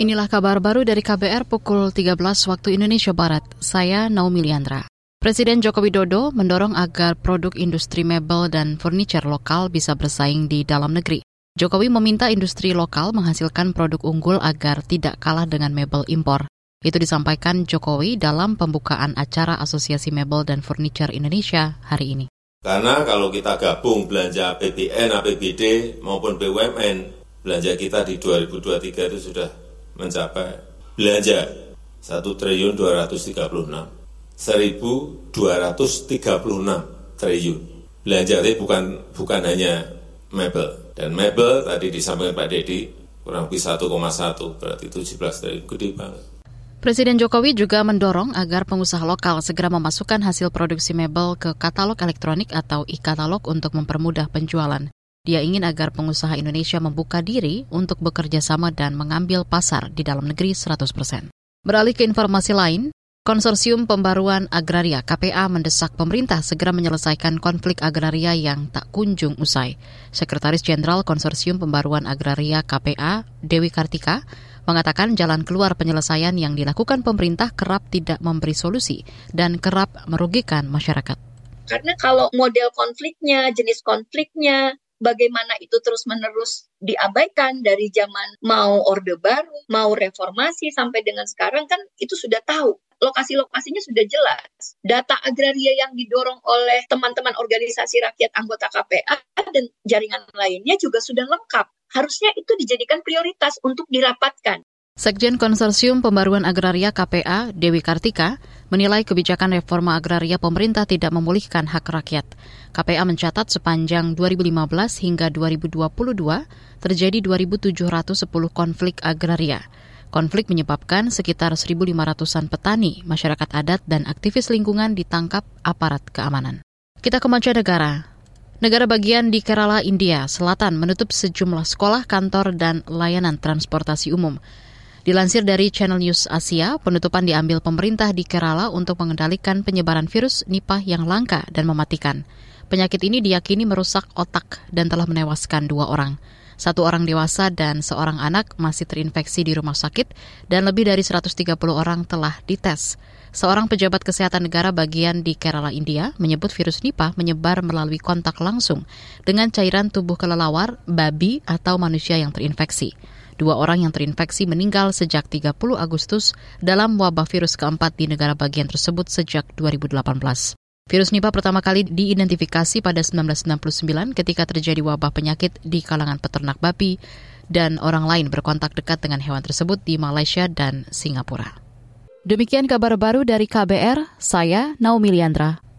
Inilah kabar baru dari KBR pukul 13 waktu Indonesia Barat. Saya Naomi Liandra. Presiden Joko Widodo mendorong agar produk industri mebel dan furniture lokal bisa bersaing di dalam negeri. Jokowi meminta industri lokal menghasilkan produk unggul agar tidak kalah dengan mebel impor. Itu disampaikan Jokowi dalam pembukaan acara Asosiasi Mebel dan Furniture Indonesia hari ini. Karena kalau kita gabung belanja APBN, APBD maupun BUMN, belanja kita di 2023 itu sudah mencapai belanja 1 triliun 236 1236 triliun. Belanja itu bukan bukan hanya mebel. Dan mebel tadi disampaikan Pak Dedi kurang lebih 1,1 berarti 17 triliun gede banget. Presiden Jokowi juga mendorong agar pengusaha lokal segera memasukkan hasil produksi mebel ke katalog elektronik atau e-katalog untuk mempermudah penjualan. Dia ingin agar pengusaha Indonesia membuka diri untuk bekerja sama dan mengambil pasar di dalam negeri 100%. Beralih ke informasi lain, Konsorsium Pembaruan Agraria KPA mendesak pemerintah segera menyelesaikan konflik agraria yang tak kunjung usai. Sekretaris Jenderal Konsorsium Pembaruan Agraria KPA, Dewi Kartika, mengatakan jalan keluar penyelesaian yang dilakukan pemerintah kerap tidak memberi solusi dan kerap merugikan masyarakat. Karena kalau model konfliknya, jenis konfliknya, bagaimana itu terus-menerus diabaikan dari zaman mau Orde Baru, mau reformasi sampai dengan sekarang kan itu sudah tahu. Lokasi-lokasinya sudah jelas. Data agraria yang didorong oleh teman-teman organisasi rakyat anggota KPA dan jaringan lainnya juga sudah lengkap. Harusnya itu dijadikan prioritas untuk dirapatkan. Sekjen Konsorsium Pembaruan Agraria KPA, Dewi Kartika, menilai kebijakan reforma agraria pemerintah tidak memulihkan hak rakyat. KPA mencatat sepanjang 2015 hingga 2022 terjadi 2.710 konflik agraria. Konflik menyebabkan sekitar 1.500-an petani, masyarakat adat, dan aktivis lingkungan ditangkap aparat keamanan. Kita ke mancanegara. Negara bagian di Kerala, India Selatan menutup sejumlah sekolah, kantor, dan layanan transportasi umum. Dilansir dari Channel News Asia, penutupan diambil pemerintah di Kerala untuk mengendalikan penyebaran virus Nipah yang langka dan mematikan. Penyakit ini diyakini merusak otak dan telah menewaskan dua orang. Satu orang dewasa dan seorang anak masih terinfeksi di rumah sakit dan lebih dari 130 orang telah dites. Seorang pejabat kesehatan negara bagian di Kerala, India, menyebut virus Nipah menyebar melalui kontak langsung dengan cairan tubuh kelelawar, babi, atau manusia yang terinfeksi. Dua orang yang terinfeksi meninggal sejak 30 Agustus dalam wabah virus keempat di negara bagian tersebut sejak 2018. Virus Nipah pertama kali diidentifikasi pada 1999 ketika terjadi wabah penyakit di kalangan peternak babi dan orang lain berkontak dekat dengan hewan tersebut di Malaysia dan Singapura. Demikian kabar baru dari KBR, saya Naomi Liandra.